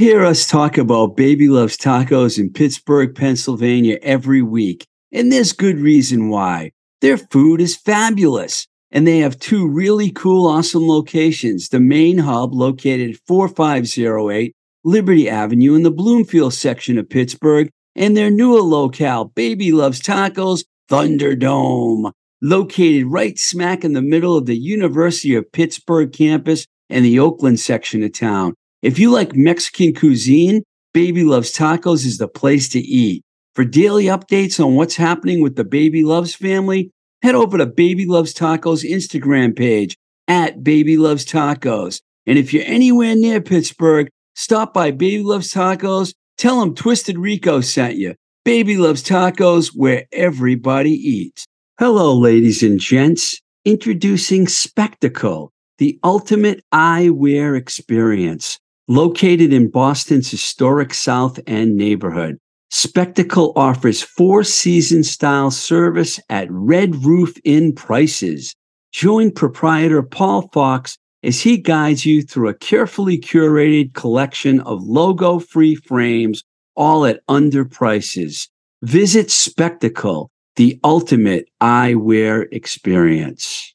Hear us talk about Baby Loves Tacos in Pittsburgh, Pennsylvania every week, and there's good reason why. Their food is fabulous, and they have two really cool, awesome locations. The main hub, located at 4508 Liberty Avenue in the Bloomfield section of Pittsburgh, and their newer locale, Baby Loves Tacos Thunderdome, located right smack in the middle of the University of Pittsburgh campus and the Oakland section of town. If you like Mexican cuisine, Baby Loves Tacos is the place to eat. For daily updates on what's happening with the Baby Loves family, head over to Baby Loves Tacos Instagram page at Baby Loves Tacos. And if you're anywhere near Pittsburgh, stop by Baby Loves Tacos. Tell them Twisted Rico sent you. Baby Loves Tacos, where everybody eats. Hello, ladies and gents. Introducing Spectacle, the ultimate eyewear experience. Located in Boston's historic South End neighborhood, Spectacle offers four season style service at Red Roof Inn prices. Join proprietor Paul Fox as he guides you through a carefully curated collection of logo free frames, all at under prices. Visit Spectacle, the ultimate eyewear experience.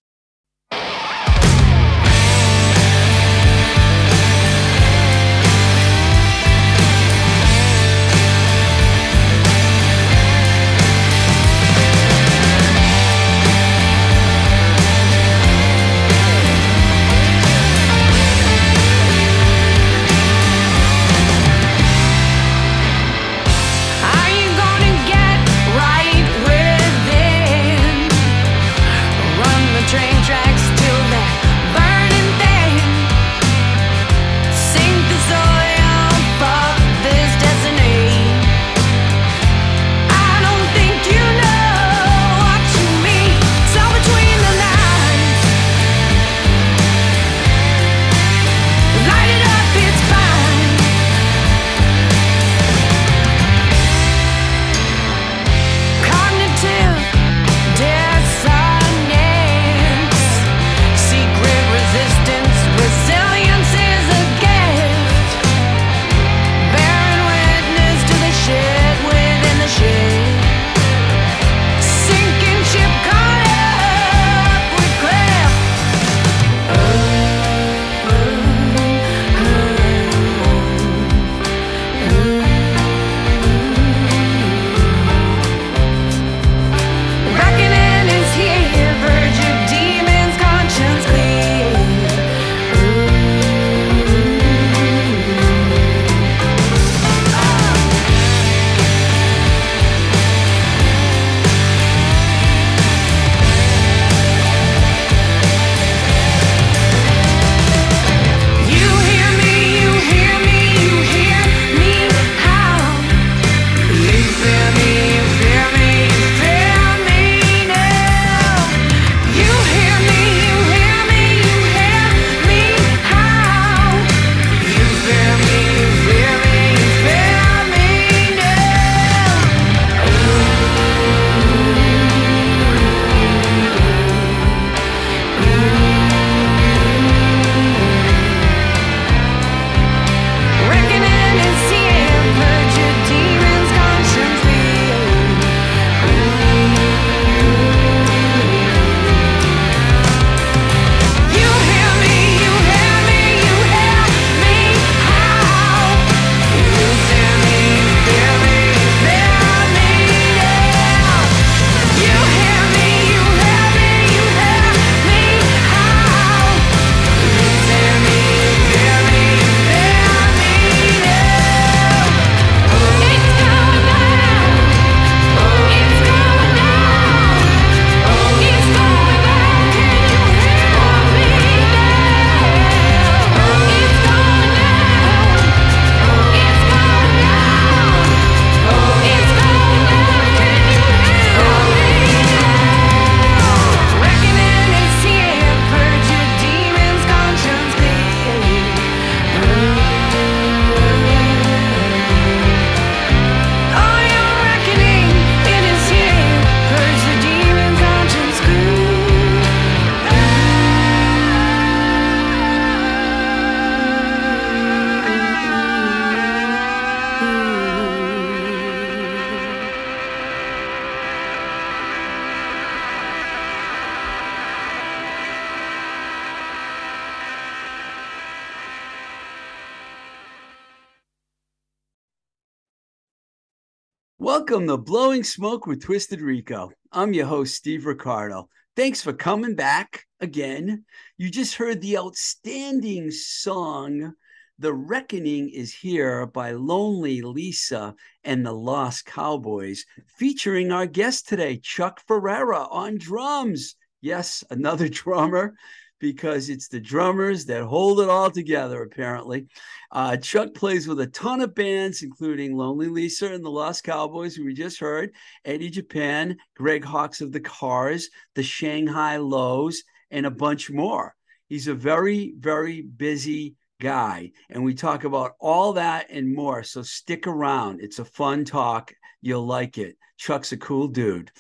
Welcome to Blowing Smoke with Twisted Rico. I'm your host, Steve Ricardo. Thanks for coming back again. You just heard the outstanding song, The Reckoning is Here by Lonely Lisa and the Lost Cowboys, featuring our guest today, Chuck Ferreira on drums. Yes, another drummer because it's the drummers that hold it all together, apparently. Uh, Chuck plays with a ton of bands, including Lonely Lisa and the Lost Cowboys, who we just heard, Eddie Japan, Greg Hawkes of the Cars, the Shanghai Lows, and a bunch more. He's a very, very busy guy. And we talk about all that and more. So stick around. It's a fun talk. You'll like it. Chuck's a cool dude.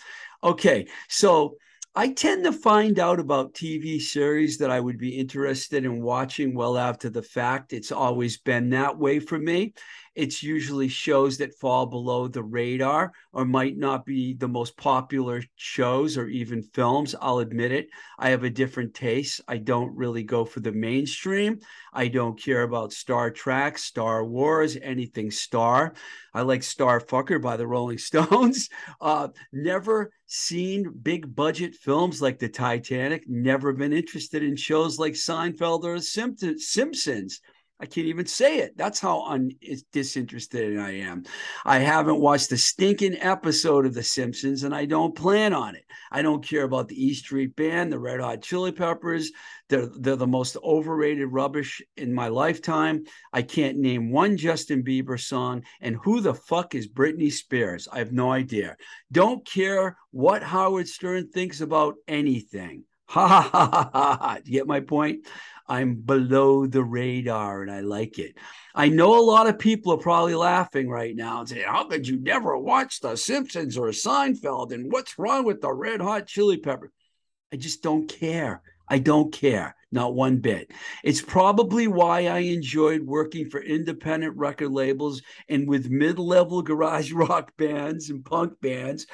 Okay. So I tend to find out about TV series that I would be interested in watching well after the fact. It's always been that way for me. It's usually shows that fall below the radar or might not be the most popular shows or even films. I'll admit it. I have a different taste. I don't really go for the mainstream. I don't care about Star Trek, Star Wars, anything Star. I like Star Fucker by the Rolling Stones. Uh, never seen big budget films like the Titanic. Never been interested in shows like Seinfeld or Simpsons. I can't even say it. That's how un- disinterested I am. I haven't watched a stinking episode of The Simpsons, and I don't plan on it. I don't care about the E Street Band, the Red Hot Chili Peppers. They're they're the most overrated rubbish in my lifetime. I can't name one Justin Bieber song, and who the fuck is Britney Spears? I have no idea. Don't care what Howard Stern thinks about anything. Ha ha ha ha ha. Do you get my point? I'm below the radar and I like it. I know a lot of people are probably laughing right now and saying, How could you never watch The Simpsons or Seinfeld? And what's wrong with the Red Hot Chili Pepper? I just don't care. I don't care, not one bit. It's probably why I enjoyed working for independent record labels and with mid level garage rock bands and punk bands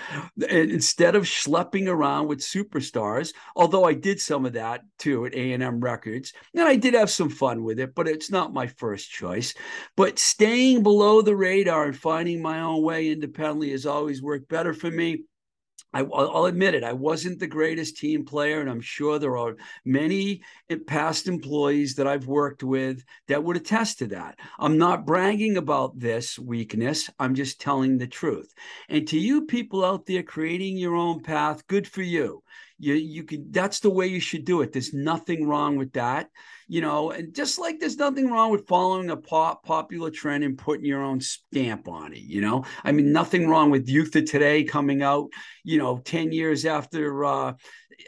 and instead of schlepping around with superstars. Although I did some of that too at A&M Records, and I did have some fun with it, but it's not my first choice. But staying below the radar and finding my own way independently has always worked better for me I, will admit it. I wasn't the greatest team player, and I'm sure there are many past employees that I've worked with that would attest to that. I'm not bragging about this weakness. I'm just telling the truth. And to you people out there creating your own path, good for you. You you can. That's the way you should do it. There's nothing wrong with that you know, and just like there's nothing wrong with following a pop popular trend and putting your own stamp on it, you know. I mean, nothing wrong with Youth of Today coming out, you know, 10 years after uh,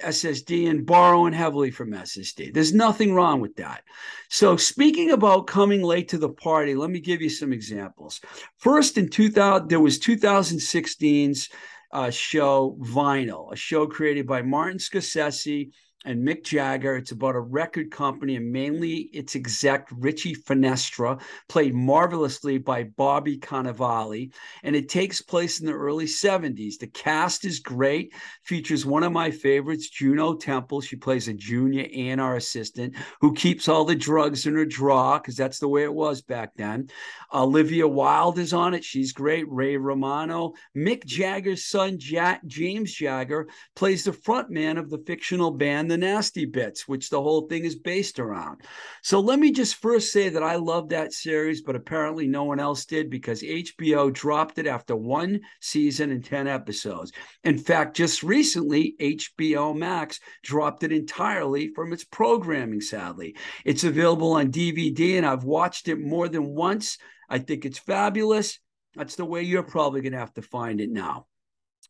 SSD and borrowing heavily from SSD. There's nothing wrong with that. So, speaking about coming late to the party, let me give you some examples. First, in 2000, there was 2016's uh, show Vinyl, a show created by Martin Scorsese and Mick Jagger. It's about a record company and mainly its exec, Richie Finestra, played marvelously by Bobby Cannavale. And it takes place in the early 70s. The cast is great, features one of my favorites, Juno Temple. She plays a junior A&R assistant who keeps all the drugs in her drawer because that's the way it was back then. Olivia Wilde is on it. She's great. Ray Romano. Mick Jagger's son, Jack, James Jagger, plays the front man of the fictional band the nasty bits, which the whole thing is based around. So let me just first say that I love that series, but apparently no one else did because HBO dropped it after one season and 10 episodes. In fact, just recently, HBO Max dropped it entirely from its programming, sadly. It's available on DVD, and I've watched it more than once. I think it's fabulous. That's the way you're probably going to have to find it now.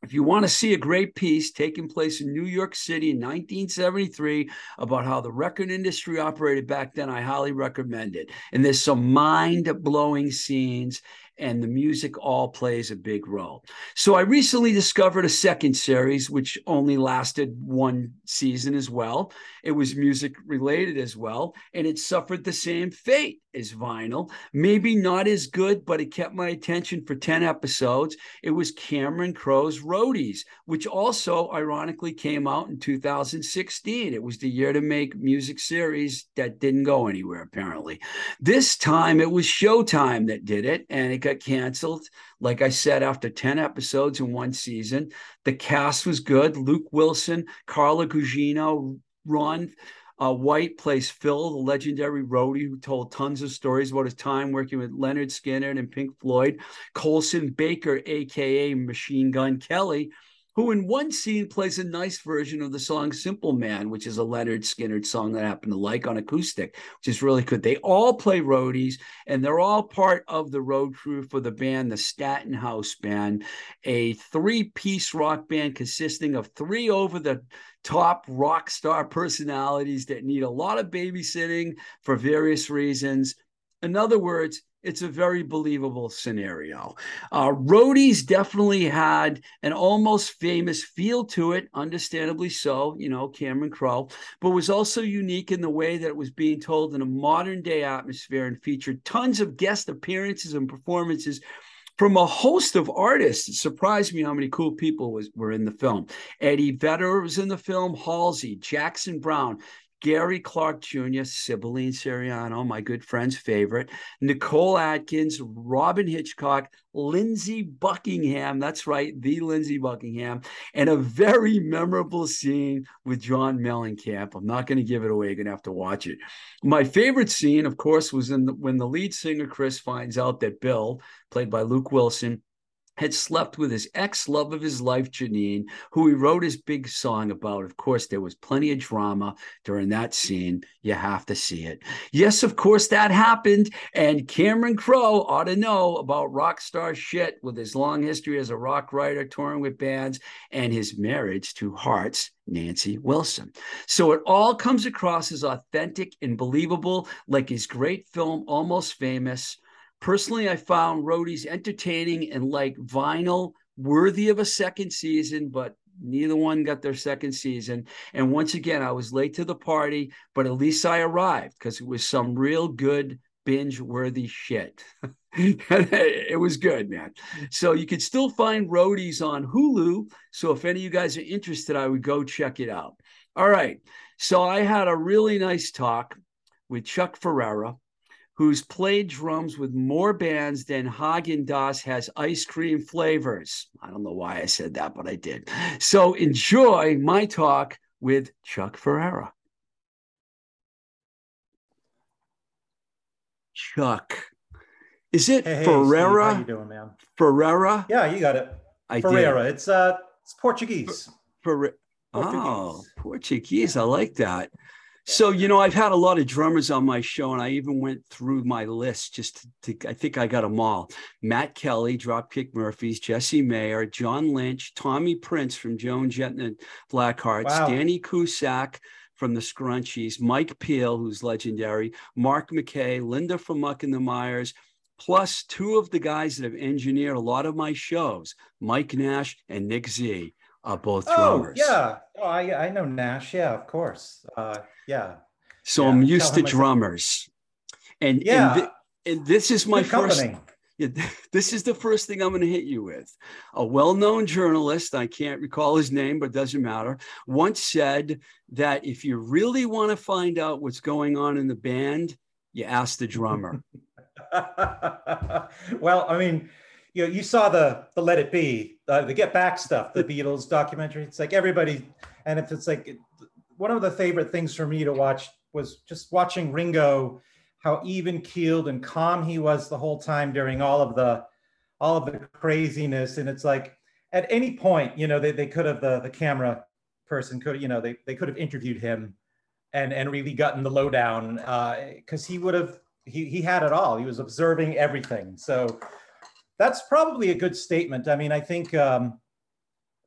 If you want to see a great piece taking place in New York City in 1973 about how the record industry operated back then, I highly recommend it. And there's some mind blowing scenes and the music all plays a big role. So I recently discovered a second series, which only lasted one season as well. It was music related as well, and it suffered the same fate as vinyl. Maybe not as good, but it kept my attention for 10 episodes. It was Cameron Crowe's Roadies, which also ironically came out in 2016. It was the year to make music series that didn't go anywhere, apparently. This time it was Showtime that did it, and it got canceled. Like I said, after 10 episodes in one season, the cast was good. Luke Wilson, Carla Gugino, Ron uh, White plays Phil, the legendary roadie who told tons of stories about his time working with Lynyrd Skynyrd and Pink Floyd. Colson Baker, aka Machine Gun Kelly, who in one scene plays a nice version of the song Simple Man, which is a Lynyrd Skynyrd song that I happen to like on acoustic, which is really good. They all play roadies and they're all part of the road crew for the band, the Staton House Band, a three piece rock band consisting of three over the top rock star personalities that need a lot of babysitting for various reasons. In other words, it's a very believable scenario. Uh, Roadies definitely had an almost famous feel to it, understandably so, you know, Cameron Crowe, but was also unique in the way that it was being told in a modern day atmosphere and featured tons of guest appearances and performances from a host of artists. It surprised me how many cool people was, were in the film. Eddie Vedder was in the film, Halsey, Jackson Browne, Gary Clark Jr., Sibylline Seriano, my good friend's favorite, Nicole Atkins, Robyn Hitchcock, Lindsey Buckingham, that's right, the Lindsey Buckingham, and a very memorable scene with John Mellencamp. I'm not going to give it away, you're going to have to watch it. My favorite scene, of course, was in the, when the lead singer Chris finds out that Bill, played by Luke Wilson, had slept with his ex love of his life, Janine, who he wrote his big song about. Of course, there was plenty of drama during that scene. You have to see it. Yes, of course, that happened. And Cameron Crowe ought to know about rock star shit with his long history as a rock writer, touring with bands, and his marriage to Heart's Nancy Wilson. So it all comes across as authentic and believable, like his great film, Almost Famous Personally, I found Roadies entertaining and like vinyl, worthy of a second season, but neither one got their second season. And once again, I was late to the party, but at least I arrived because it was some real good binge worthy shit. it was good, man. So you could still find Roadies on Hulu. So if any of you guys are interested, I would go check it out. All right. So I had a really nice talk with Chuck Ferreira who's played drums with more bands than Haagen Dazs has ice cream flavors. I don't know why I said that, but I did. So enjoy my talk with Chuck Ferreira. Chuck, is it hey, hey, Ferreira? Steve, how you doing, man? Ferreira? Yeah, you got it. I Ferreira. did. It's uh, it's Portuguese. Fer- Portuguese. Oh, Portuguese. I like that. So, you know, I've had a lot of drummers on my show, and I even went through my list just to, to I think I got them all. Matt Kelly, Dropkick Murphys, Jesse Mayer, John Lynch, Tommy Prince from Joan Jett and Blackhearts, Wow. Danny Cusack from the Scrunchies, Mike Peel, who's legendary, Mark McKay, Linda from Muck and the Mires, plus two of the guys that have engineered a lot of my shows, Mike Nash and Nick Z, are both drummers. Oh, yeah. Oh, I I know Nash. Yeah, of course. Uh, yeah. So Yeah, I'm tell used to him I drummers. And, Yeah. and, thi- and this is my Good first company. yeah, this is the first thing I'm going to hit you with. A well-known journalist, I can't recall his name, but doesn't matter, once said that if you really want to find out what's going on in the band, you ask the drummer. well, I mean, you know, you saw the the Let It Be, uh, the Get Back stuff, the Beatles documentary. It's like everybody, and if it's like one of the favorite things for me to watch was just watching Ringo, how even keeled and calm he was the whole time during all of the all of the craziness. And it's like at any point, you know, they, they could have the the camera person could, you know, they, they could have interviewed him and and really gotten the lowdown because he would have he he had it all. He was observing everything. So that's probably a good statement. I mean, I think um,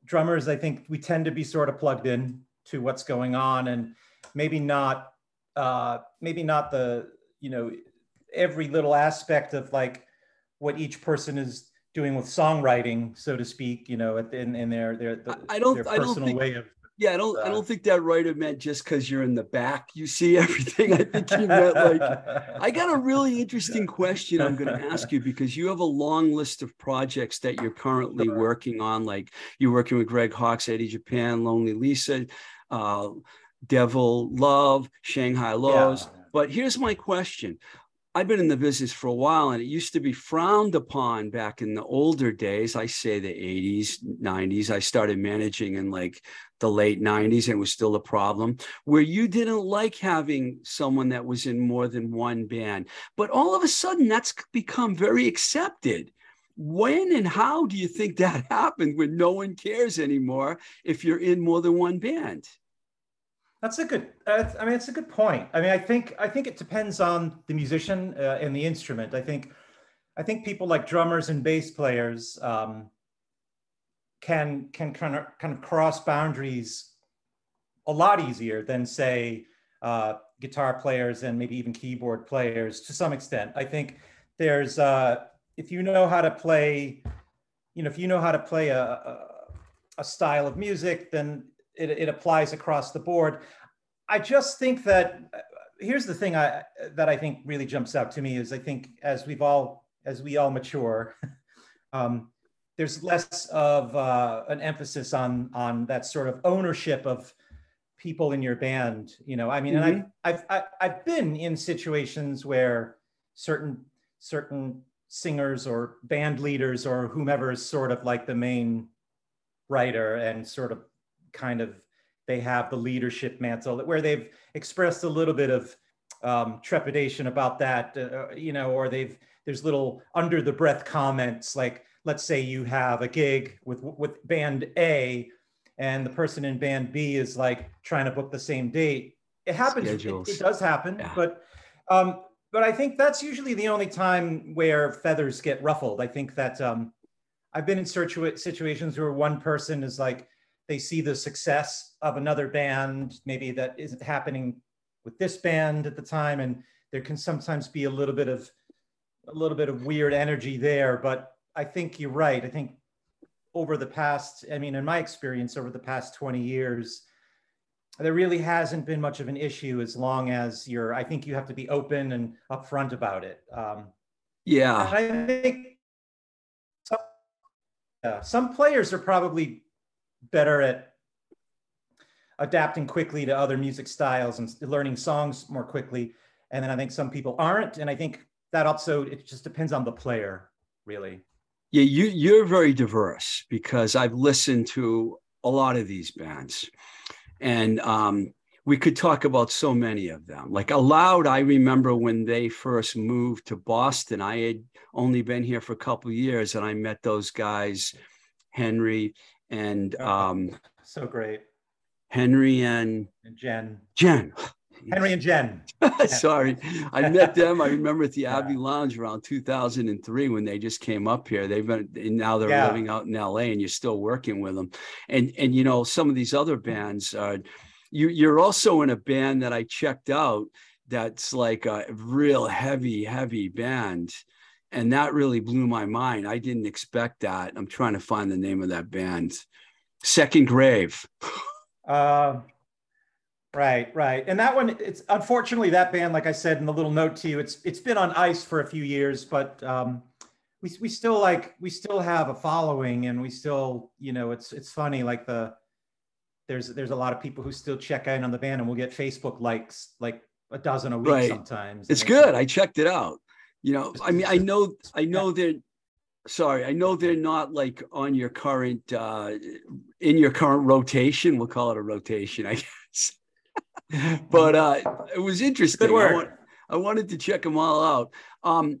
drummers, I think we tend to be sort of plugged in to what's going on, and maybe not uh, maybe not the you know every little aspect of like what each person is doing with songwriting, so to speak. You know, in, in their their the, I don't- their I don't personal think- way of Yeah, I don't. I don't think that writer meant just because you're in the back, you see everything. I think he meant like. I got a really interesting question I'm going to ask you because you have a long list of projects that you're currently working on. Like you're working with Greg Hawkes, Eddie Japan, Lonely Lisa, uh, Devil Love, Shanghai Lows. Yeah. But here's my question. I've been in the business for a while and it used to be frowned upon back in the older days. I say the 80s, 90s. I started managing in like the late 90s and it was still a problem where you didn't like having someone that was in more than one band. But all of a sudden, that's become very accepted. When and how do you think that happened when no one cares anymore if you're in more than one band? That's a good. Uh, I mean, it's a good point. I mean, I think I think it depends on the musician uh, and the instrument. I think I think people like drummers and bass players um, can can kind of kind of cross boundaries a lot easier than say uh, guitar players and maybe even keyboard players to some extent. I think there's uh, if you know how to play, you know, if you know how to play a, a, a style of music, then it, it applies across the board. I just think that here's the thing I, that I think really jumps out to me is I think as we've all as we all mature, um, there's less of uh, an emphasis on on that sort of ownership of people in your band. You know, I mean, mm-hmm. and I've, I've I've been in situations where certain certain singers or band leaders or whomever is sort of like the main writer and sort of kind of they have the leadership mantle where they've expressed a little bit of um, trepidation about that, uh, uh, you know, or they've there's little under the breath comments like let's say you have a gig with with band A and the person in band B is like trying to book the same date. It happens. It, it, does happen, yeah. but um, but I think that's usually the only time where feathers get ruffled. I think that um, I've been in situations where one person is like, they see the success of another band, maybe that isn't happening with this band at the time, and there can sometimes be a little bit of a little bit of weird energy there. But I think you're right. I think over the past, I mean, in my experience, over the past 20 years, there really hasn't been much of an issue as long as you're. I think you have to be open and upfront about it. Um, yeah, I think some, uh, some players are probably better at adapting quickly to other music styles and learning songs more quickly. And then I think some people aren't. And I think that also, it just depends on the player, really. Yeah, you, you're very diverse because I've listened to a lot of these bands. And um, we could talk about so many of them. Like Aloud, I remember when they first moved to Boston. I had only been here for a couple years, and I met those guys, Henry and um, so great. Henry and, and Jen. Jen. Henry and Jen. Sorry. I met them. I remember at the yeah. Abbey Lounge around 2003 when they just came up here. They've been and now they're yeah. living out in LA and you're still working with them. And and you know, some of these other bands are. you you're also in a band that I checked out that's like a real heavy, heavy band and that really blew my mind. I didn't expect that. I'm trying to find the name of that band. Second Grave. uh, right, right. And that one, it's unfortunately that band, like I said in the little note to you, it's it's been on ice for a few years, but um, we we still like we still have a following, and we still, you know, it's it's funny like the there's there's a lot of people who still check in on the band, and we'll get Facebook likes like a dozen a week right. sometimes. It's good. I checked it out you know i mean i know i know they're sorry i know they're not like on your current uh in your current rotation. We'll call it a rotation i guess. But uh it was interesting. I, want, I wanted to check them all out. Um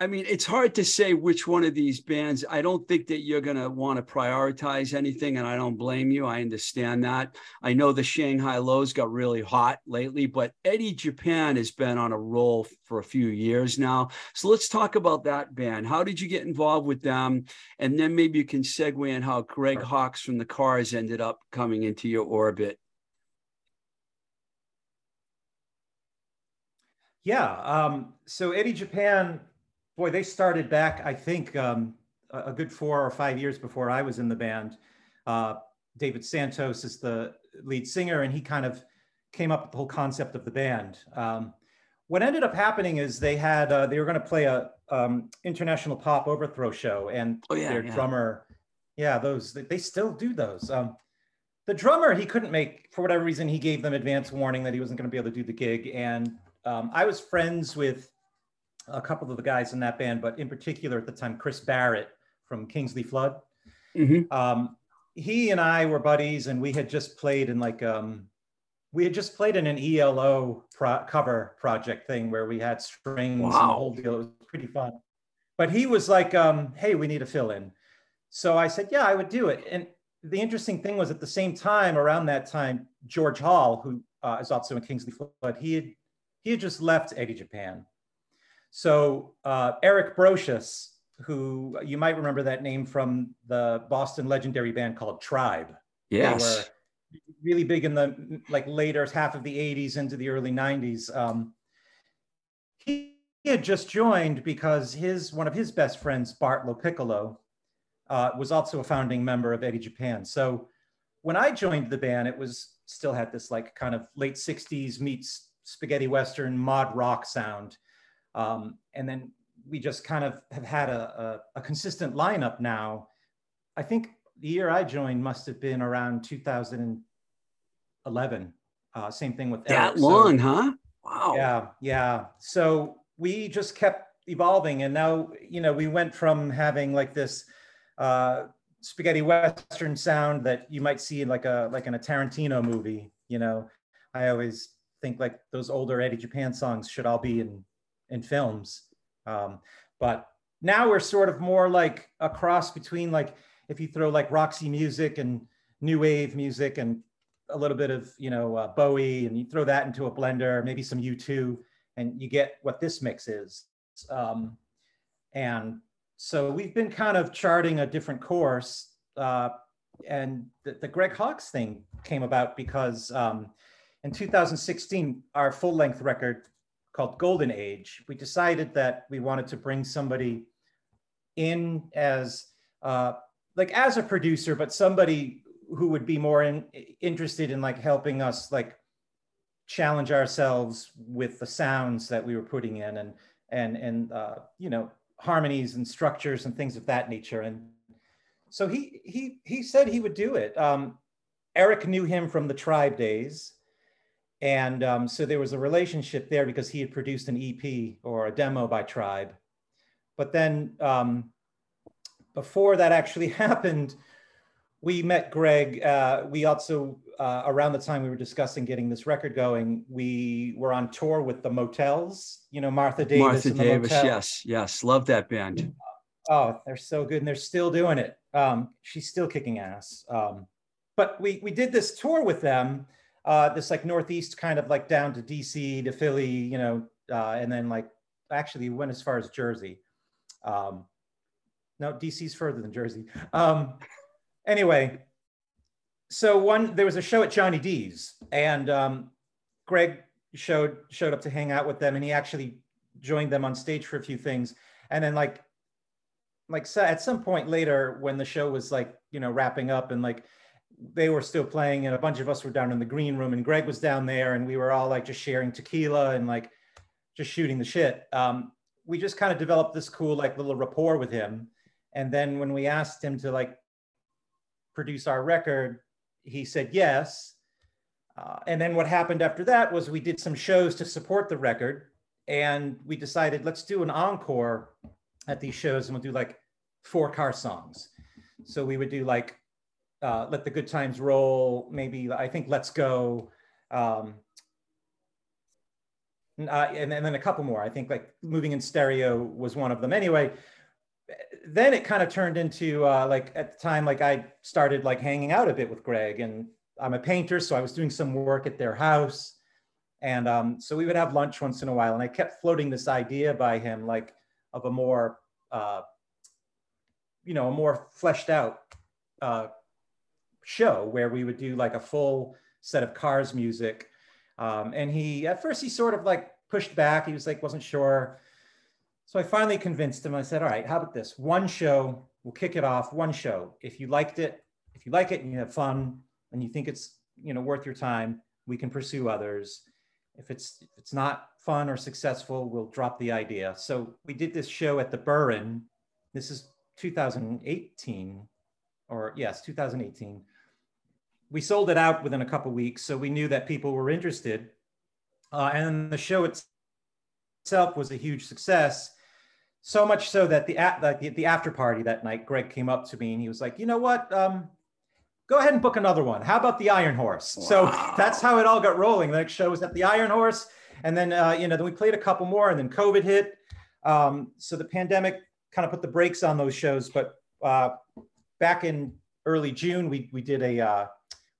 I mean, it's hard to say which one of these bands. I don't think that you're going to want to prioritize anything, and I don't blame you. I understand that. I know the Shanghai Lows got really hot lately, but Eddie Japan has been on a roll for a few years now. So let's talk about that band. How did you get involved with them? And then maybe you can segue in how Greg Hawkes from the Cars ended up coming into your orbit. Yeah. Um, so Eddie Japan boy, they started back, I think, um, a, good four or five years before I was in the band. Uh, David Santos is the lead singer, and he kind of came up with the whole concept of the band. Um, what ended up happening is they had uh, they were going to play a um, international pop overthrow show, and oh, yeah, their yeah. drummer, yeah, those they still do those. Um, the drummer he couldn't make for whatever reason. He gave them advance warning that he wasn't going to be able to do the gig, and um, I was friends with a couple of the guys in that band, but in particular at the time, Chris Barrett from Kingsley Flood. Mm-hmm. Um, he and I were buddies, and we had just played in like um, we had just played in an ELO pro- cover project thing where we had strings wow. and the whole deal. It was pretty fun. But he was like, um, "Hey, we need a fill in." So I said, "Yeah, I would do it." And the interesting thing was, at the same time, around that time, George Hall, who uh, is also in Kingsley Flood, he had he had just left Eddie Japan. So uh, Eric Brosius, who you might remember that name from the Boston legendary band called Tribe. Yes. They were really big in the like later half of the 80s into the early 90s. Um, he, he, had just joined because his one of his best friends, Bart LoPiccolo, uh, was also a founding member of Eddie Japan. So when I joined the band, it was still had this like kind of late 60s meets spaghetti western mod rock sound. Um, and then we just kind of have had a, a, a, consistent lineup now. I think the year I joined must have been around 2011. Uh, same thing with that Eric. long, so, huh? Wow. Yeah, yeah. So we just kept evolving, and now you know we went from having like this uh, spaghetti western sound that you might see in like a like in a Tarantino movie. You know, I always think like those older Eddie Japan songs should all be in in films. Um, but now we're sort of more like a cross between like if you throw like Roxy music and new wave music and a little bit of you know uh, Bowie and you throw that into a blender, maybe some U2, and you get what this mix is. Um, and so we've been kind of charting a different course. Uh, and the, the, Greg Hawkes thing came about because um, in 2016, our full length record called Golden Age, we decided that we wanted to bring somebody in as uh, like as a producer, but somebody who would be more in, interested in like helping us like challenge ourselves with the sounds that we were putting in and and and uh, you know harmonies and structures and things of that nature. And so he he he said he would do it. Um, Eric knew him from the Tribe days, and um, so there was a relationship there because he had produced an EP or a demo by Tribe. But then um, before that actually happened, we met Greg. Uh, we also, uh, around the time we were discussing getting this record going, we were on tour with the Motels, you know, Martha Davis. Martha Davis, yes, yes. Love that band. Oh, they're so good and they're still doing it. Um, she's still kicking ass. Um, but we, we did this tour with them uh, this like northeast kind of like down to DC to Philly, you know, uh, and then like actually went as far as Jersey. Um, no, DC's further than Jersey. Um, anyway, so one there was a show at Johnny D's, and um, Greg showed showed up to hang out with them, and he actually joined them on stage for a few things, and then like like so at some point later when the show was like you know wrapping up and like they were still playing and a bunch of us were down in the green room and Greg was down there and we were all like just sharing tequila and like just shooting the shit. Um, we just kind of developed this cool like little rapport with him. And then when we asked him to like produce our record, he said yes. Uh, and then what happened after that was we did some shows to support the record and we decided let's do an encore at these shows and we'll do like four car songs. So we would do like uh, let the good times roll. Maybe I think let's go. Um, uh, and, and, then a couple more. I think like moving in stereo was one of them. Anyway, then it kind of turned into uh, like at the time, like I started like hanging out a bit with Greg, and I'm a painter, so I was doing some work at their house, and um, so we would have lunch once in a while, and I kept floating this idea by him, like of a more, uh, you know, a more fleshed out uh, show where we would do like a full set of Cars music. Um, and he, at first, he sort of like pushed back. He was like, wasn't sure. So I finally convinced him. I said, all right, how about this? One show, we'll kick it off, one show. If you liked it, if you like it and you have fun and you think it's, you know, worth your time, we can pursue others. If it's, if it's not fun or successful, we'll drop the idea. So we did this show at the Burren. This is 2018, or yes, 2018 we sold it out within a couple weeks, so we knew that people were interested. Uh, and the show itself was a huge success. So much so that the, the, the after party that night, Greg came up to me and he was like, you know what? Um, go ahead and book another one. How about the Iron Horse? Wow. So that's how it all got rolling. The next show was at the Iron Horse. And then, uh, you know, then we played a couple more and then COVID hit. Um, so the pandemic kind of put the brakes on those shows. But uh, back in early June, we, we did a, uh,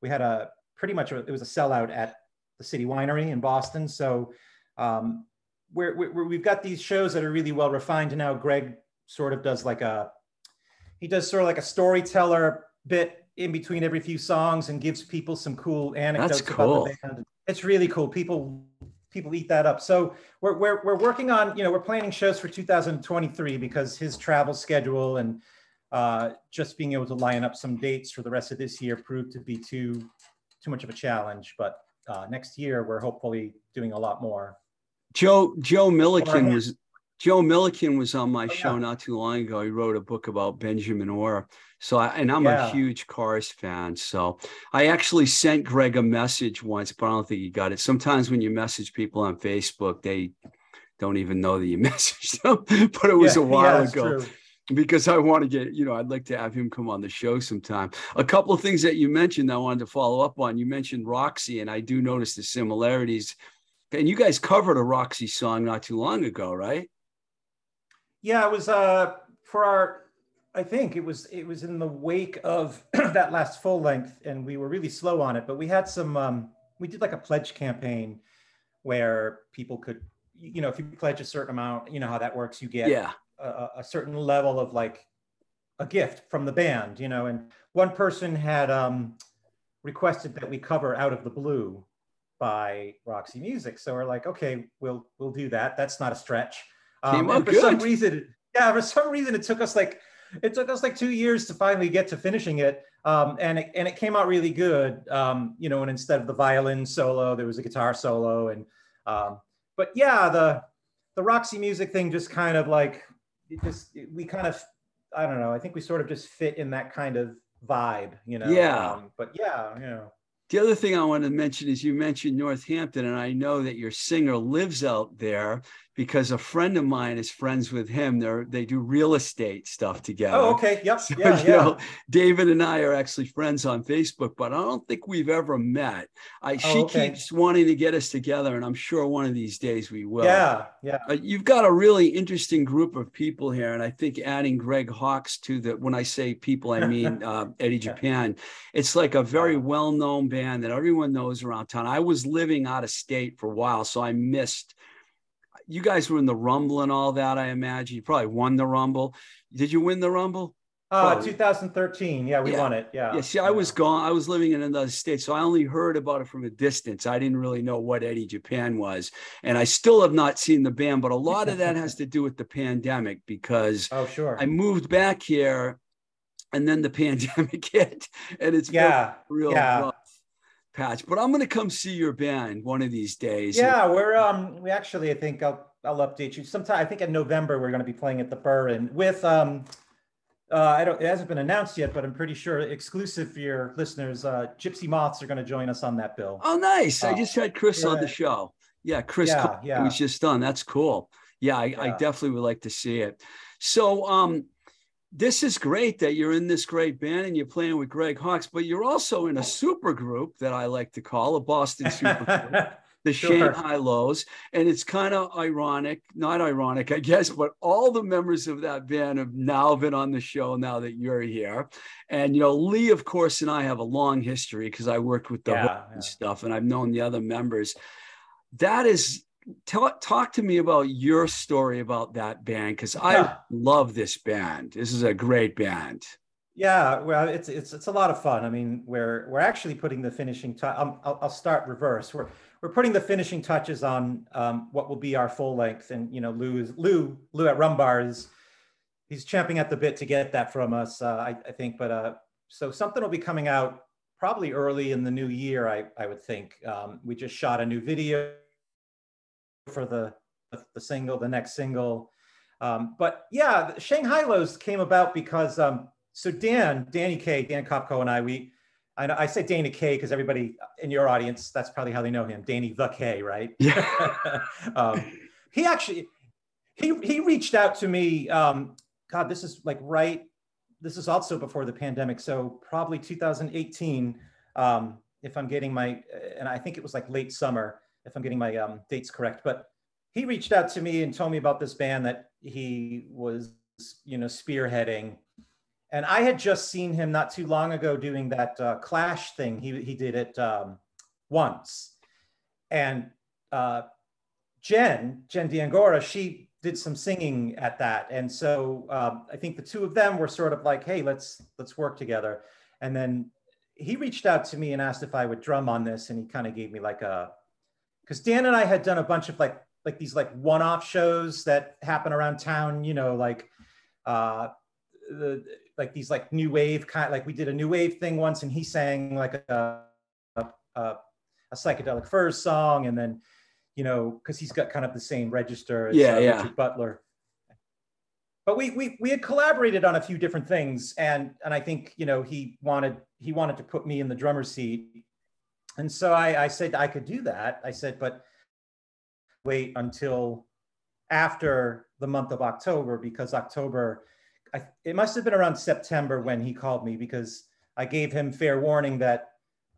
we had a pretty much, a, it was a sellout at the City Winery in Boston. So um, we're, we're, we've got these shows that are really well refined. And now Greg sort of does like a, he does sort of like a storyteller bit in between every few songs and gives people some cool anecdotes That's cool. about the band. It's really cool. People people eat that up. So we're, we're, we're working on, you know, we're planning shows for 2023 because his travel schedule and uh, just being able to line up some dates for the rest of this year proved to be too, too much of a challenge. But uh, next year, we're hopefully doing a lot more. Joe, Joe Milliken was, Joe Milliken was on my oh, show yeah. not too long ago. He wrote a book about Benjamin Orr. So, I, and I'm yeah. a huge Cars fan. So, I actually sent Greg a message once, but I don't think he got it. Sometimes when you message people on Facebook, they don't even know that you messaged them. but it was yeah, a while ago. True. Because I want to get, you know, I'd like to have him come on the show sometime. A couple of things that you mentioned I wanted to follow up on. You mentioned Roxy, and I do notice the similarities. And you guys covered a Roxy song not too long ago, right? Yeah, it was uh, for our. I think it was it was in the wake of that last full length, and we were really slow on it. But we had some. Um, we did like a pledge campaign where people could, you know, if you pledge a certain amount, you know how that works. You get yeah. A, a certain level of like a gift from the band, you know. And one person had um, requested that we cover "Out of the Blue" by Roxy Music. So we're like, okay, we'll we'll do that. That's not a stretch. Um, and for good. some reason, yeah, for some reason, it took us like it took us like two years to finally get to finishing it. Um, and it, and it came out really good. Um, you know, and instead of the violin solo, there was a guitar solo. And um, but yeah, the the Roxy music thing just kind of like it just it, we kind of I don't know. I think we sort of just fit in that kind of vibe, you know. Yeah. Um, but yeah, you know. The other thing I want to mention is you mentioned Northampton, and I know that your singer lives out there because a friend of mine is friends with him. They they do real estate stuff together. Oh, okay. Yep. So, yeah, yeah. Know, David and I are actually friends on Facebook, but I don't think we've ever met. I, oh, she okay. keeps wanting to get us together, and I'm sure one of these days we will. Yeah, yeah. Uh, you've got a really interesting group of people here, and I think adding Greg Hawkes to the when I say people, I mean uh, Eddie Japan. It's like a very well-known band that everyone knows around town. I was living out of state for a while, so I missed you guys were in the Rumble and all that. I imagine you probably won the Rumble. Did you win the Rumble? Uh, 2013. Yeah, we yeah. won it. Yeah. Yeah. See, I was gone. I was living in another state, so I only heard about it from a distance. I didn't really know what Eddie Japan was, and I still have not seen the band. But a lot of that has to do with the pandemic because oh, sure, I moved back here, and then the pandemic hit, and it's yeah, real yeah. rough patch. But I'm going to come see your band one of these days. Yeah, we're um we actually I think I'll I'll update you sometime. I think in November we're going to be playing at the Burren with um uh, I don't it hasn't been announced yet, but I'm pretty sure exclusive for your listeners. Uh, Gypsy Moths are going to join us on that bill. Oh, nice! Uh, I just had Chris yeah. on the show. Yeah, Chris yeah, yeah. was just on. That's cool. Yeah I, yeah, I definitely would like to see it. So, um, this is great that you're in this great band and you're playing with Greg Hawkes, but you're also in a super group that I like to call a Boston super group, the sure. Shanghai Lows. And it's kind of ironic, not ironic, I guess, but all the members of that band have now been on the show now that you're here. And, you know, Lee, of course, and I have a long history because I worked with the yeah, yeah. and stuff, and I've known the other members. That is talk talk to me about your story about that band because I yeah. love this band. This is a great band. Yeah, well, it's it's it's a lot of fun. I mean, we're we're actually putting the finishing touch. Um, I'll, I'll start reverse. We're we're putting the finishing touches on um, what will be our full length, and you know, Lou is Lou Lou at Rumbar is he's champing at the bit to get that from us. Uh, I, I think, but uh, so something will be coming out probably early in the new year. I I would think. Um, we just shot a new video for the, the single, the next single. Um, but yeah, Shanghai Lows came about because um, so Dan, Danny K, Dan Kopko and I, we, I, I say Danny K because everybody in your audience, that's probably how they know him, Danny the K, right? Yeah. um, he actually he he reached out to me. Um, God, this is like right. This is also before the pandemic, so probably 2018. Um, if I'm getting my, and I think it was like late summer, if I'm getting my um, dates correct. But he reached out to me and told me about this band that he was, you know, spearheading. And I had just seen him not too long ago doing that uh, Clash thing. He he did it um, once, and uh, Jen Jen D'Angora, she did some singing at that, and so um, I think the two of them were sort of like, hey, let's let's work together. And then he reached out to me and asked if I would drum on this, and he kind of gave me like a, because Dan and I had done a bunch of like like these like one-off shows that happen around town, you know, like uh, the like these like new wave kind like we did a new wave thing once, and he sang like a a, a, a psychedelic furs song, and then you know because he's got kind of the same register as Yeah, uh, yeah. Richard Butler but we, we we had collaborated on a few different things and and i think you know he wanted he wanted to put me in the drummer seat and so i i said i could do that i said but wait until after the month of october because october I, it must have been around september when he called me because i gave him fair warning that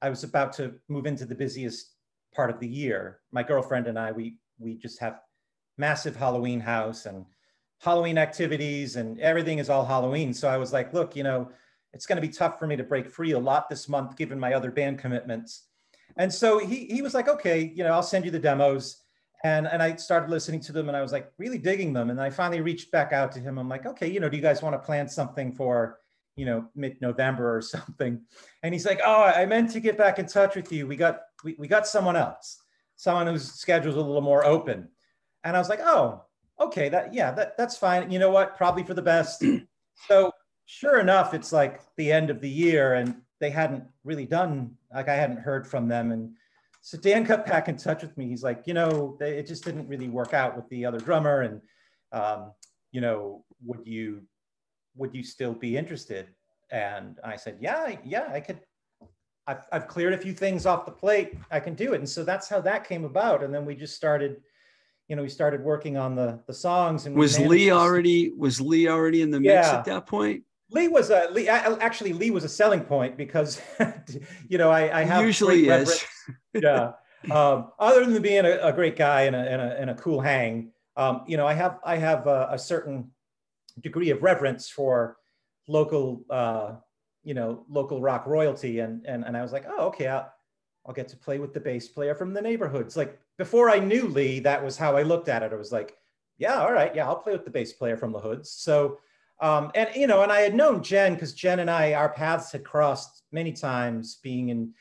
i was about to move into the busiest part of the year my girlfriend and i we we just have massive halloween house and Halloween activities and everything is all Halloween. So I was like, look, you know, it's going to be tough for me to break free a lot this month given my other band commitments. And so he he was like, okay, you know, I'll send you the demos. And and I started listening to them and I was like really digging them. And I finally reached back out to him. I'm like, okay, you know, do you guys want to plan something for, you know, mid-November or something? And he's like, oh, I meant to get back in touch with you. We got we, we got someone else, someone whose schedule's a little more open. And I was like, oh, okay, that yeah, that that's fine. You know what? Probably for the best. so sure enough, it's like the end of the year, and they hadn't really done like I hadn't heard from them. And so Dan got back in touch with me. He's like, you know, they, it just didn't really work out with the other drummer, and um, you know, would you would you still be interested? And I said, yeah, yeah, I could. I've, I've cleared a few things off the plate. I can do it. And so that's how that came about. And then we just started you know, we started working on the the songs. And Was Lee already was Lee already in the mix Yeah. at that point? Lee was a Lee. I- Actually, Lee was a selling point because, you know, I, I have Usually is. yeah. Um, other than being a, a great guy and a, and a, and a cool hang, um, you know, I have I have a, a certain degree of reverence for local, uh, you know, local rock royalty, and and and I was like, oh, okay, I'll, I'll get to play with the bass player from the neighborhoods. Like before I knew Lee, that was how I looked at it. I was like, yeah, all right, yeah, I'll play with the bass player from the hoods. So. Um, and you know, and I had known Jen because Jen and I, our paths had crossed many times. Being in,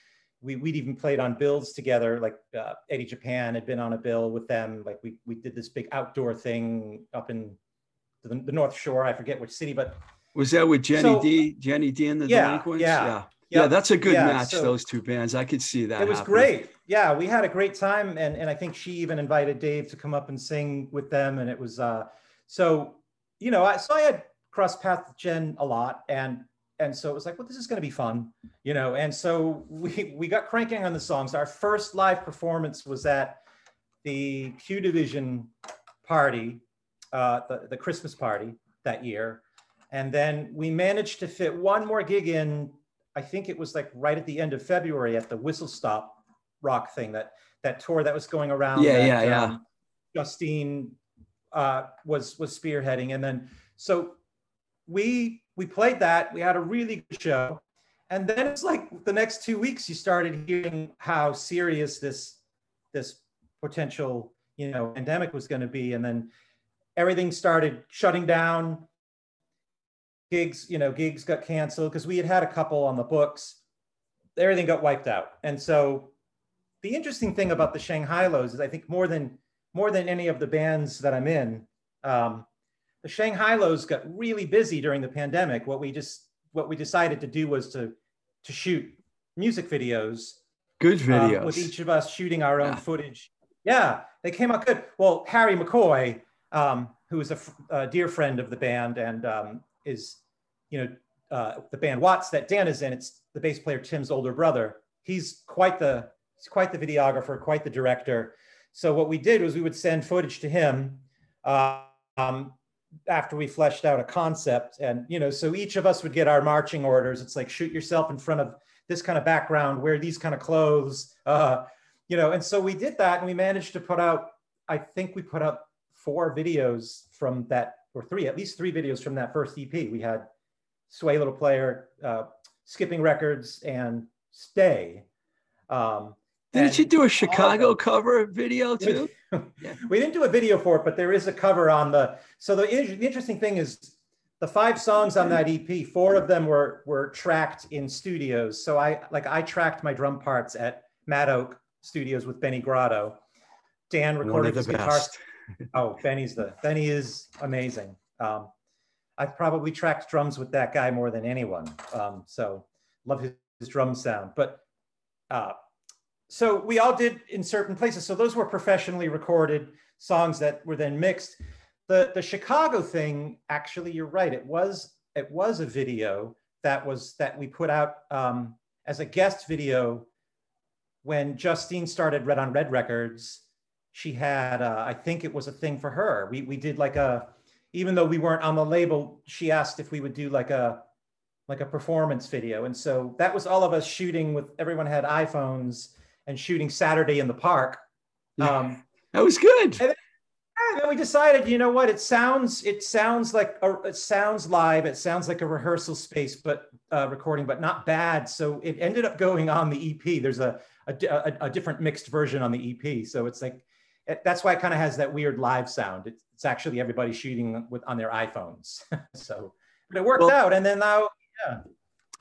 we we'd even played on bills together. Like uh, Eddie Japan had been on a bill with them. Like we we did this big outdoor thing up in the, the North Shore. I forget which city, but Was that with Jenny So- D? Jenny D and the Yeah, Delinquents? yeah, yeah. Yeah, that's a good Yeah, match, so- those two bands. I could see that. it was happening. great. Yeah, we had a great time, and and I think she even invited Dave to come up and sing with them, and it was uh, so you know, I so I had crossed path Jen a lot, and and so it was like, well, this is going to be fun, you know, and so we we got cranking on the songs. Our first live performance was at the Q Division party, uh, the the Christmas party that year, and then we managed to fit one more gig in. I think it was like right at the end of February at the Whistle Stop rock thing that that tour that was going around. Yeah, that, yeah, yeah. um, Justine uh, was was spearheading, and then so we we played that. We had a really good show, and then it's like the next two weeks you started hearing how serious this this potential you know pandemic was going to be, and then everything started shutting down. Gigs, you know, gigs got canceled because we had had a couple on the books. Everything got wiped out, and so the interesting thing about the Shanghai Lows is I think more than more than any of the bands that I'm in, um, the Shanghai Lows got really busy during the pandemic. What we just what we decided to do was to to shoot music videos Good um, videos. with each of us shooting our own Yeah. footage. Yeah, they came out good. Well, Harry McCoy, um, who is a, dear friend of the band and um, is, you know, uh, the band Watts that Dan is in. It's the bass player Tim's older brother. He's quite the he's quite the videographer, quite the director. so what we did was we would send footage to him uh, um, after we fleshed out a concept, and you know, so each of us would get our marching orders. It's like shoot yourself in front of this kind of background, wear these kind of clothes, uh, you know. And so we did that, and we managed to put out. I think we put out four videos from that, or three, at least three videos from that first EP. We had Sway Little Player, uh, Skipping Records, and Stay. Um, Didn't you do a Chicago cover video too? yeah. We didn't do a video for it, but there is a cover on the. So the, the interesting thing is the five songs on that EP, four of them were were tracked in studios. So I like I tracked my drum parts at Mad Oak Studios with Benny Grotto. Dan recorded his guitar. oh, Benny's the Benny is amazing. Um, I've probably tracked drums with that guy more than anyone. Um, so love his, his, drum sound. But uh, so we all did in certain places. So those were professionally recorded songs that were then mixed. The the Chicago thing, actually, you're right. It was it was a video that was that we put out um, as a guest video when Justine started Red on Red Records. She had, uh, I think it was a thing for her. We we did like a, even though we weren't on the label, she asked if we would do like a like a performance video. And so that was all of us shooting with everyone had iPhones and shooting Saturday in the park. Um, that was good. And then, and then, we decided, you know what? It sounds it sounds like a, it sounds live. It sounds like a rehearsal space, but uh, recording, but not bad. So it ended up going on the EP. There's a a, a, a different mixed version on the EP. So it's like it, that's why it kind of has that weird live sound. It's, it's actually everybody shooting with on their iPhones. so but it worked well, out. And then now yeah.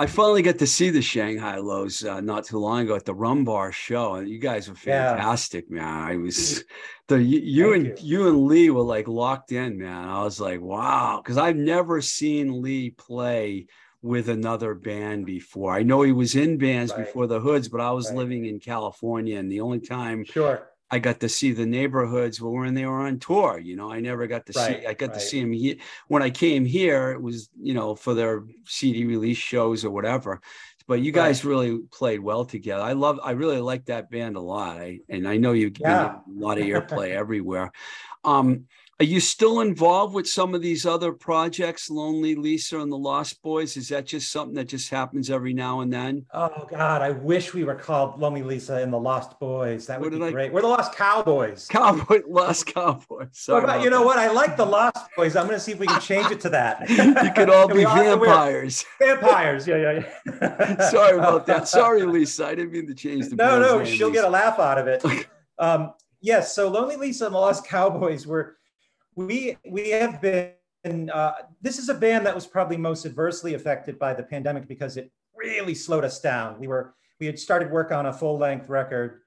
I finally got to see the Shanghai Lows uh, not too long ago at the Rum Bar show, and you guys were fantastic, yeah. man. I was the you, you and you. you. and Lee were like locked in, man. I was like, wow, because I've never seen Lee play with another band before. I know he was in bands right. before the Hoods, but I was right. living in California, and the only time sure I got to see the neighborhoods when they were on tour. You know, I never got to right, see. I got right. to see them here when I came here. It was you know for their CD release shows or whatever. But you guys right. really played well together. I love. I really like that band a lot. I, and I know you yeah. a lot of airplay everywhere. Um, are you still involved with some of these other projects, Lonely Lisa and the Lost Boys? Is that just something that just happens every now and then? Oh God, I wish we were called Lonely Lisa and the Lost Boys. That would be I... great. We're the Lost Cowboys. Cowboy, Lost Cowboys. Sorry about, you know that. what? I like the Lost Boys. I'm going to see if we can change it to that. you could all be vampires. Vampires. Yeah, yeah, yeah. Sorry about that. Sorry, Lisa. I didn't mean to change the. No, no, she'll Lisa. get a laugh out of it. um, yes. So Lonely Lisa and the Lost Cowboys were we we have been uh, this is a band that was probably most adversely affected by the pandemic because it really slowed us down. We were we had started work on a full length record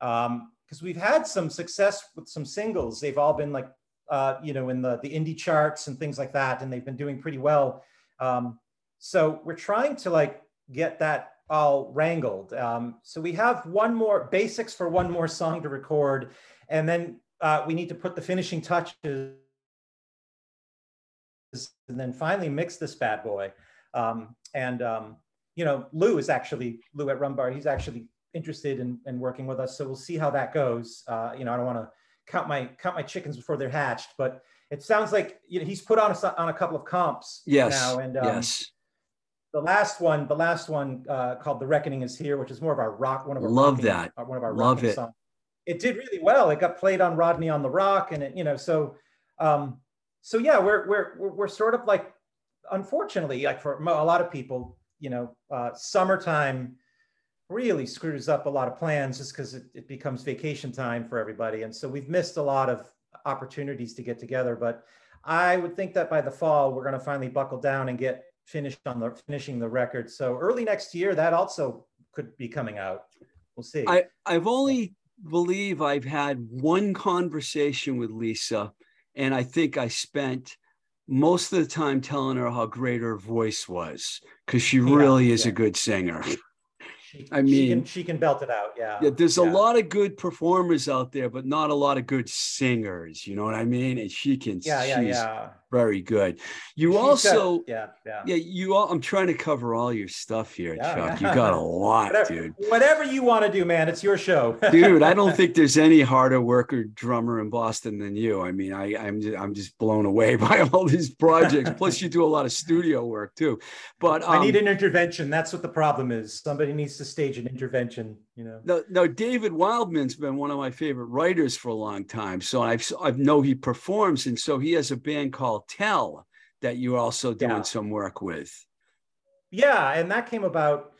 because um, we've had some success with some singles. They've all been like uh, you know in the the indie charts and things like that and they've been doing pretty well. Um, so we're trying to like get that all wrangled. Um, so we have one more basics for one more song to record and then uh, we need to put the finishing touches and then finally mix this bad boy. Um, and, um, you know, Lou is actually, Lou at Rumbar, he's actually interested in, in working with us. So we'll see how that goes. Uh, you know, I don't want to count my, count my chickens before they're hatched, but it sounds like you know, he's put on a, on a couple of comps yes. now. And um, yes. the last one, the last one uh, called The Reckoning is Here, which is more of our rock, one of our love rocking, that. Uh, one of our love it. songs it did really well. It got played on Rodney on the ROQ, and it, you know, so um, so yeah, we're we're we're sort of like, unfortunately, like for a lot of people, you know, uh, summertime really screws up a lot of plans just because it, it becomes vacation time for everybody, and so we've missed a lot of opportunities to get together. But I would think that by the fall, we're going to finally buckle down and get finished on the finishing the record. So early next year, that also could be coming out. We'll see. I, I've only believe I've had one conversation with Lisa, and I think I spent most of the time telling her how great her voice was because she yeah, really is yeah. a good singer. She, I mean, she can, she can, belt it out. Yeah. Yeah. There's yeah. a lot of good performers out there, but not a lot of good singers. You know what I mean? And she can. Yeah, yeah, yeah. Very good. You She's also, got- yeah, yeah. yeah, you all, I'm trying to cover all your stuff here, Yeah, Chuck. You got a lot, Whatever, dude. whatever you want to do, man. It's your show. Dude, I don't think there's any harder worker drummer in Boston than you. I mean, I, I'm just, I'm just blown away by all these projects. Plus, you do a lot of studio work too. But um, I need an intervention. That's what the problem is. Somebody needs to stage an intervention. You know. No, no, David Wildman's been one of my favorite writers for a long time. So I've I know he performs, and so he has a band called Tell that you're also doing Yeah. some work with. Yeah, and that came about.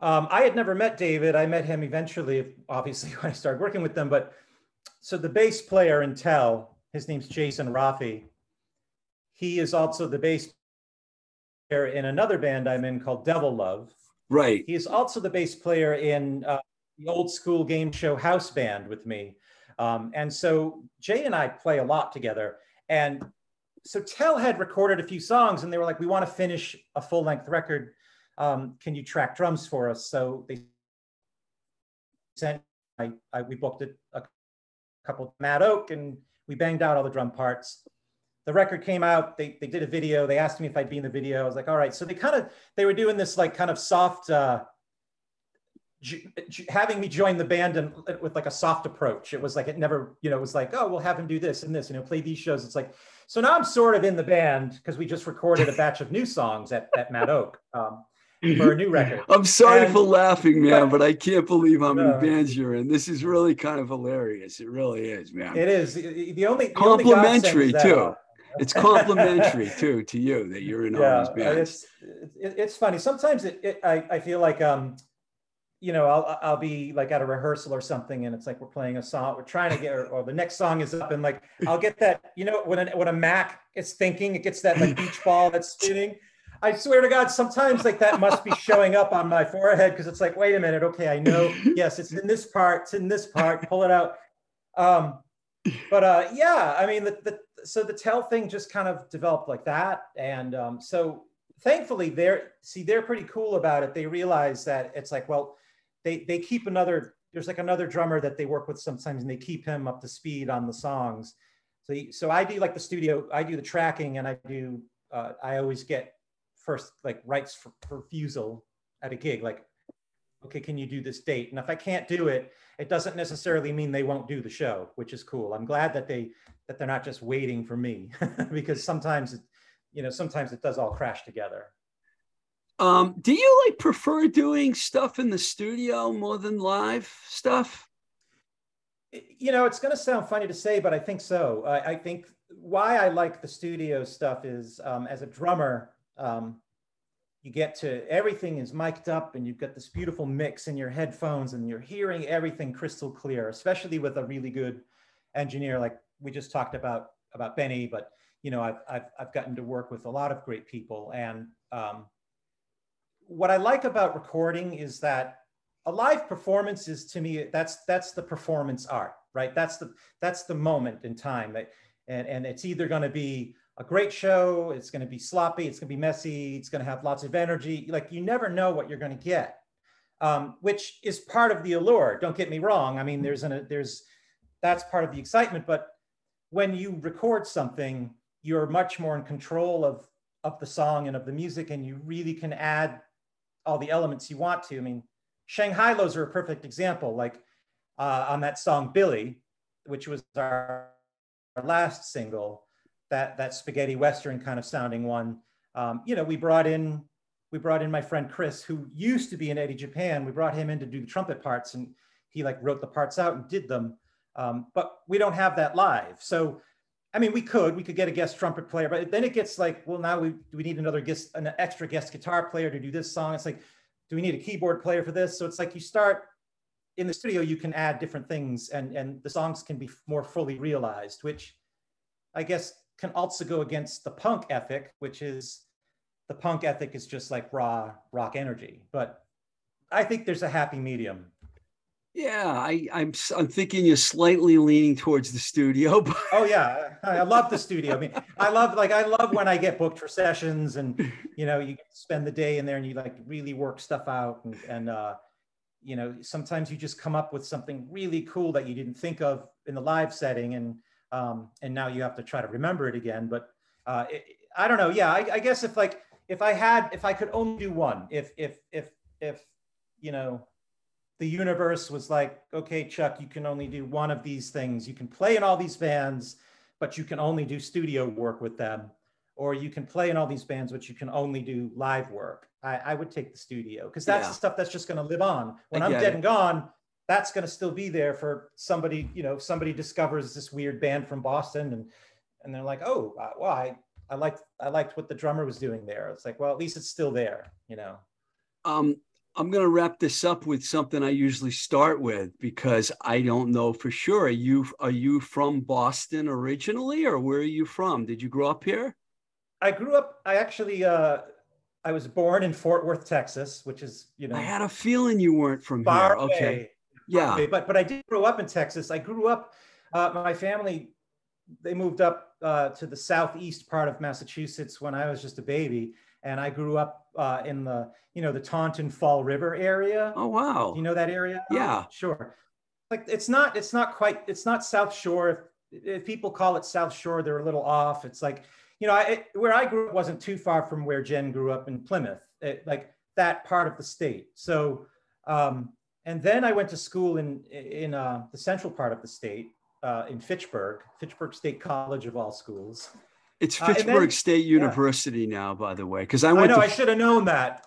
Um, I had never met David. I met him eventually, obviously, when I started working with them. But so the bass player in Tell, his name's Jason Rafi. He is also the bass player in another band I'm in called Devil Love. Right. He's also the bass player in uh, the old school game show House Band with me. Um, and so Jay and I play a lot together. And so Tell had recorded a few songs and they were like, we want to finish a full length record. Um, can you track drums for us? So they sent, I, I we booked it a couple Mad Oak and we banged out all the drum parts. The record came out, they, they did a video. They asked me if I'd be in the video. I was like, all right. So they kind of, they were doing this like kind of soft, uh, j- j- having me join the band and with like a soft approach. It was like it never, you know, it was like, oh, we'll have him do this and this, you know, play these shows. It's like, so now I'm sort of in the band because we just recorded a batch of new songs at, at Mad Oak um, for a new record. I'm sorry And- for laughing, man, but- but I can't believe how many No. bands you're in. This is really kind of hilarious. It really is, man. It is the only the only Complimentary, that, too. uh, It's complimentary too to you that you're in all these bands. it's it, it's funny. Sometimes it, it I, I feel like um, you know, I'll I'll be like at a rehearsal or something, and it's like we're playing a song, we're trying to get, or, or the next song is up, and like I'll get that, you know, when a, when a Mac is thinking, it gets that like beach ball that's spinning. I swear to God, sometimes like that must be showing up on my forehead because it's like, wait a minute, okay, I know, yes, it's in this part, it's in this part, pull it out. Um, but uh, yeah, I mean, the, the so the tell thing just kind of developed like that, and um, so thankfully they're see they're pretty cool about it. They realize that it's like, well, they they keep another there's like another drummer that they work with sometimes, and they keep him up to speed on the songs. So so I do like the studio, I do the tracking, and I do uh, I always get first like rights for, for refusal at a gig, like okay, can you do this date? And if I can't do it, it doesn't necessarily mean they won't do the show, which is cool. I'm glad that they that they're not just waiting for me because sometimes it, you know, sometimes it does all crash together. Um, do you like prefer doing stuff in the studio more than live stuff? You know, it's going to sound funny to say, but I think so. I, I think why I like the studio stuff is um, as a drummer, um, you get to everything is mic'd up and you've got this beautiful mix in your headphones and you're hearing everything crystal clear, especially with a really good engineer like we just talked about about Benny. But you know, I've I've, I've gotten to work with a lot of great people, and um, what I like about recording is that a live performance is to me that's that's the performance art, right? That's the that's the moment in time that and and it's either going to be a great show, it's going to be sloppy, it's going to be messy, it's going to have lots of energy. Like you never know what you're going to get, um, which is part of the allure. Don't get me wrong. I mean, there's an there's that's part of the excitement. But when you record something, you're much more in control of of the song and of the music, and you really can add all the elements you want to. I mean, Shanghai Lows are a perfect example. Like uh, on that song Billy, which was our, our last single that that spaghetti western kind of sounding one. Um, you know, we brought in we brought in my friend Chris, who used to be in Eddie Japan. We brought him in to do the trumpet parts, and he like wrote the parts out and did them. Um, but we don't have that live. So, I mean, we could we could get a guest trumpet player, but then it gets like, well, now we do we need another guest, an extra guest guitar player to do this song. It's like, do we need a keyboard player for this? So it's like you start in the studio, you can add different things, and and the songs can be more fully realized, which I guess can also go against the punk ethic, which is the punk ethic is just like raw rock energy. But I think there's a happy medium. Yeah, I, I'm I'm thinking you're slightly leaning towards the studio, but Oh yeah, I I love the studio. I mean, I love like I love when I get booked for sessions and you know you spend the day in there and you like really work stuff out and and uh, you know sometimes you just come up with something really cool that you didn't think of in the live setting and um, and now you have to try to remember it again. But uh, it, I don't know. Yeah, I, I guess if like if I had if I could only do one, if if if if you know the universe was like, okay, Chuck, you can only do one of these things. You can play in all these bands, but you can only do studio work with them. Or you can play in all these bands, but you can only do live work. I, I would take the studio because that's yeah. the stuff that's just going to live on. When I'm dead it. and gone, that's going to still be there for somebody, you know, somebody discovers this weird band from Boston and, and they're like, oh, uh, well, I, I liked, I liked what the drummer was doing there. It's like, well, at least it's still there, you know? Um, I'm going to wrap this up with something I usually start with because I don't know for sure. Are you are you from Boston originally, or where are you from? Did you grow up here? I grew up. I actually uh, I was born in Fort Worth, Texas, which is you know. I had a feeling you weren't from here. Away, okay. Yeah. Away. But but I did grow up in Texas. I grew up. Uh, my family they moved up uh, to the southeast part of Massachusetts when I was just a baby, and I grew up uh, in the you know the Taunton Fall River area. Oh wow! Do You know that area? Yeah, oh, sure. Like it's not it's not quite it's not South Shore. If, if people call it South Shore, they're a little off. It's like you know I, it, where I grew up wasn't too far from where Jen grew up in Plymouth, it, like that part of the state. So um, and then I went to school in in uh, the central part of the state uh, in Fitchburg, Fitchburg State College of all schools. It's Fitchburg uh, then, State University yeah. now, by the way, because I went. I know. To, I should have known that.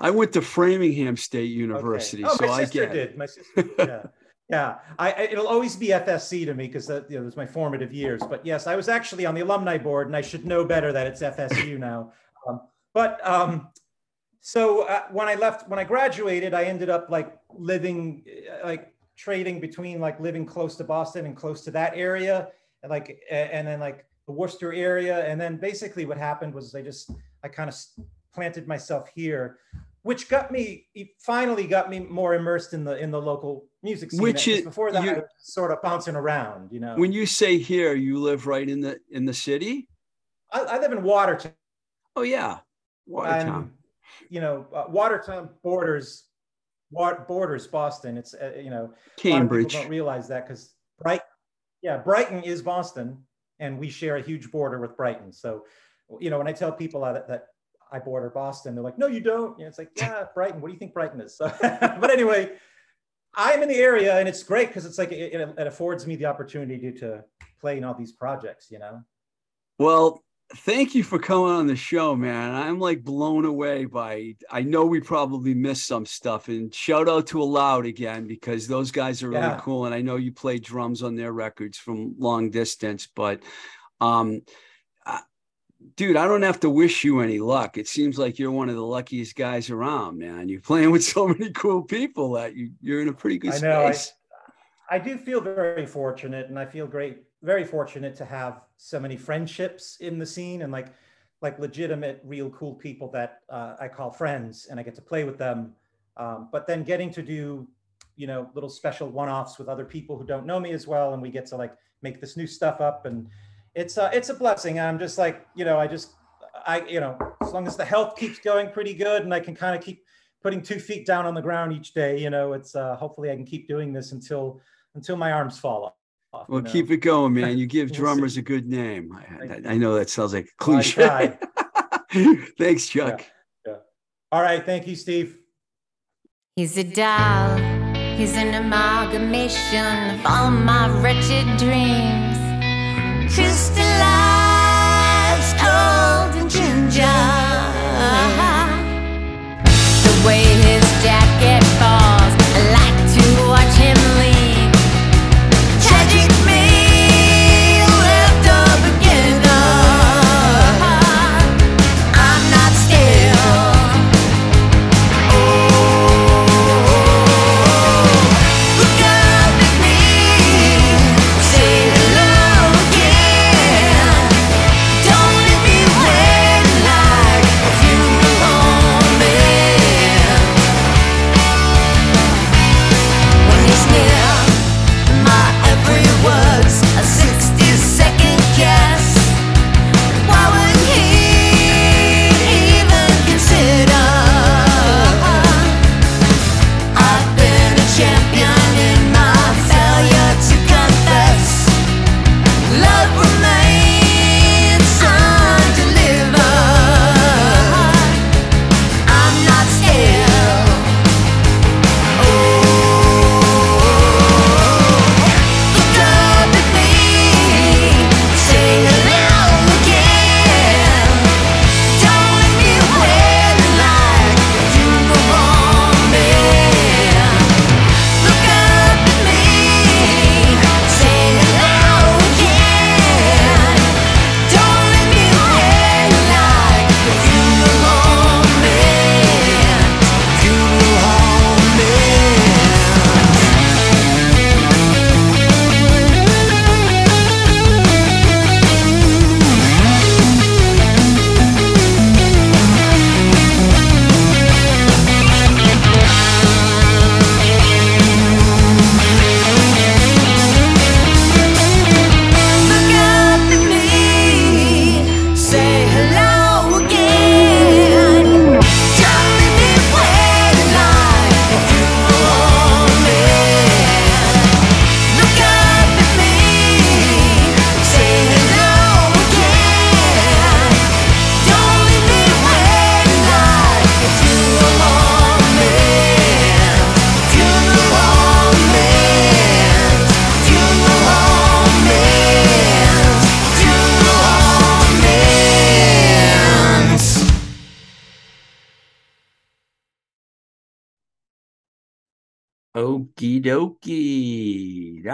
I went to Framingham State University, okay. oh, so I get. Did. My sister Yeah. yeah, I, it'll always be FSC to me because that you know, was my formative years. But yes, I was actually on the alumni board, and I should know better that it's FSU now. Um, but um, so uh, when I left, when I graduated, I ended up like living, uh, like trading between like living close to Boston and close to that area, and like, and then like the Worcester area. And then basically what happened was I just, I kind of planted myself here, which got me, finally got me more immersed in the, in the local music scene. Which is before that, you, sort of bouncing around, you know. When you say here, you live right in the, in the city? I, I live in Watertown. Oh yeah. Watertown. And, you know, uh, Watertown borders borders Boston. It's uh, you know Cambridge. don't realize that because Bright, yeah, Brighton is Boston, and we share a huge border with Brighton. So, you know, when I tell people that, that I border Boston, they're like, no, you don't. You know, it's like, yeah, Brighton. What do you think Brighton is? So, but anyway, I'm in the area and it's great because it's like, it, it, affords me the opportunity to, to play in all these projects, you know? Well, thank you for coming on the show, man. I'm like blown away by. I know we probably missed some stuff, and shout out to Aloud again because those guys are really yeah. cool, and I know you play drums on their records from long distance. But, um, dude, I don't have to wish you any luck. It seems like you're one of the luckiest guys around, man. You're playing with so many cool people that you you're in a pretty good I know, space. I, I do feel very fortunate, and I feel great very fortunate to have so many friendships in the scene and like like legitimate real cool people that uh, i call friends and i get to play with them. Um, but then getting to do you know little special one-offs with other people who don't know me as well and we get to like make this new stuff up and it's uh, it's a blessing. I'm just like you know i just i you know as long as the health keeps going pretty good and i can kind of keep putting two feet down on the ground each day you know it's uh, hopefully i can keep doing this until until my arms fall off off. Well, keep it going, man. You give drummers a good name. I, I know that sounds like a cliche. Thanks, Chuck. Yeah, yeah. All right. Thank you, Steve. He's a doll. He's an amalgamation of all my wretched dreams. Crystallized, cold and ginger. The way his jacket falls,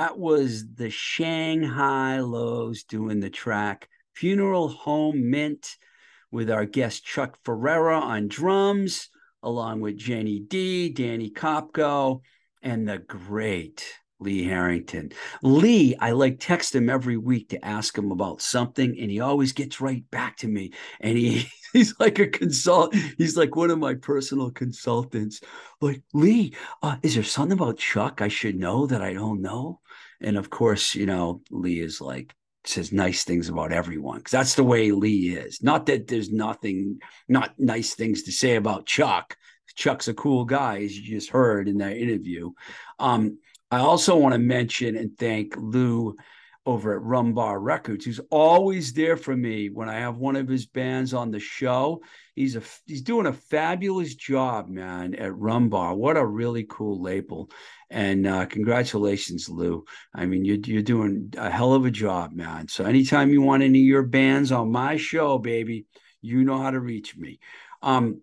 That was the Shanghai Lows doing the track Funeral Home Mint with our guest Chuck Ferreira on drums, along with Jenny D, Danny Kopko, and the great Lee Harrington. Lee, I like text him every week to ask him about something, and he always gets right back to me. And he he's like a consult. He's like one of my personal consultants. Like Lee, uh, is there something about Chuck I should know that I don't know? And of course, you know, Lee is like says nice things about everyone because that's the way Lee is. Not that there's nothing, not nice things to say about Chuck. Chuck's a cool guy, as you just heard in that interview. Um, I also want to mention and thank Lou over at Rumbar Records, who's always there for me when I have one of his bands on the show. He's a he's doing a fabulous job, man, at Rumbar. What a really cool label. And uh, congratulations, Lou. I mean, you're you're doing a hell of a job, man. So anytime you want any of your bands on my show, baby, you know how to reach me. Um,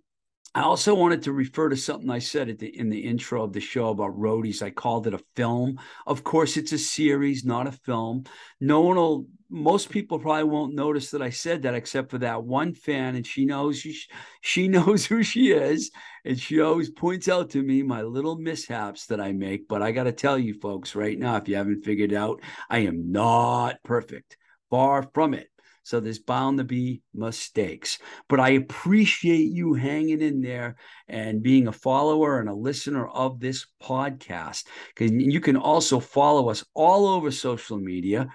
I also wanted to refer to something I said at the, in the intro of the show about roadies. I called it a film. Of course, it's a series, not a film. No one will, most people probably won't notice that I said that except for that one fan, and she knows she, she knows who she is, and she always points out to me my little mishaps that I make. But I got to tell you, folks, right now, if you haven't figured out, I am not perfect. Far from it. So there's bound to be mistakes. But I appreciate you hanging in there and being a follower and a listener of this podcast. Because you can also follow us all over social media.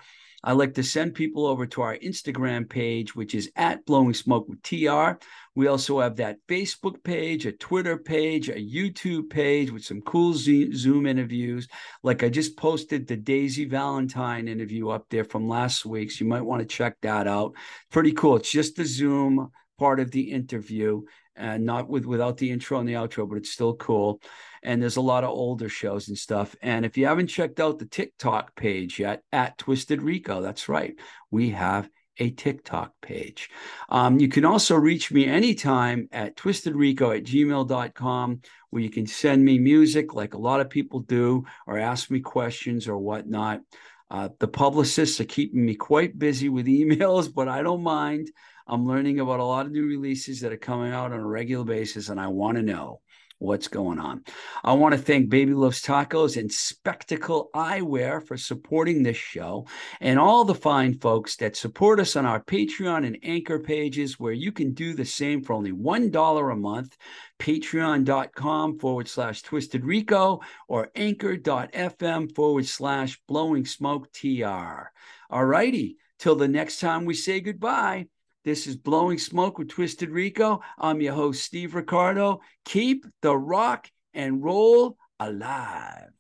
I like to send people over to our Instagram page, which is at Blowing Smoke with TR. We also have that Facebook page, a Twitter page, a YouTube page with some cool Zoom interviews. Like I just posted the Daisy Valentine interview up there from last week. So you might want to check that out. Pretty cool. It's just the Zoom part of the interview and not with without the intro and the outro, but it's still cool. And there's a lot of older shows and stuff. And if you haven't checked out the TikTok page yet, at Twisted Rico, that's right, we have a TikTok page. Um, you can also reach me anytime at twistedrico at gmail.com, where you can send me music like a lot of people do, or ask me questions or whatnot. Uh, the publicists are keeping me quite busy with emails, but I don't mind. I'm learning about a lot of new releases that are coming out on a regular basis, and I want to know what's going on. I want to thank Baby Loves Tacos and Spectacle Eyewear for supporting this show, and all the fine folks that support us on our Patreon and Anchor pages, where you can do the same for only $1 a month. Patreon.com forward slash Twisted Rico or anchor.fm forward slash Blowing Smoke TR. All righty. Till the next time we say goodbye. This is Blowing Smoke with Twisted Rico. I'm your host, Steve Ricardo. Keep the rock and roll alive.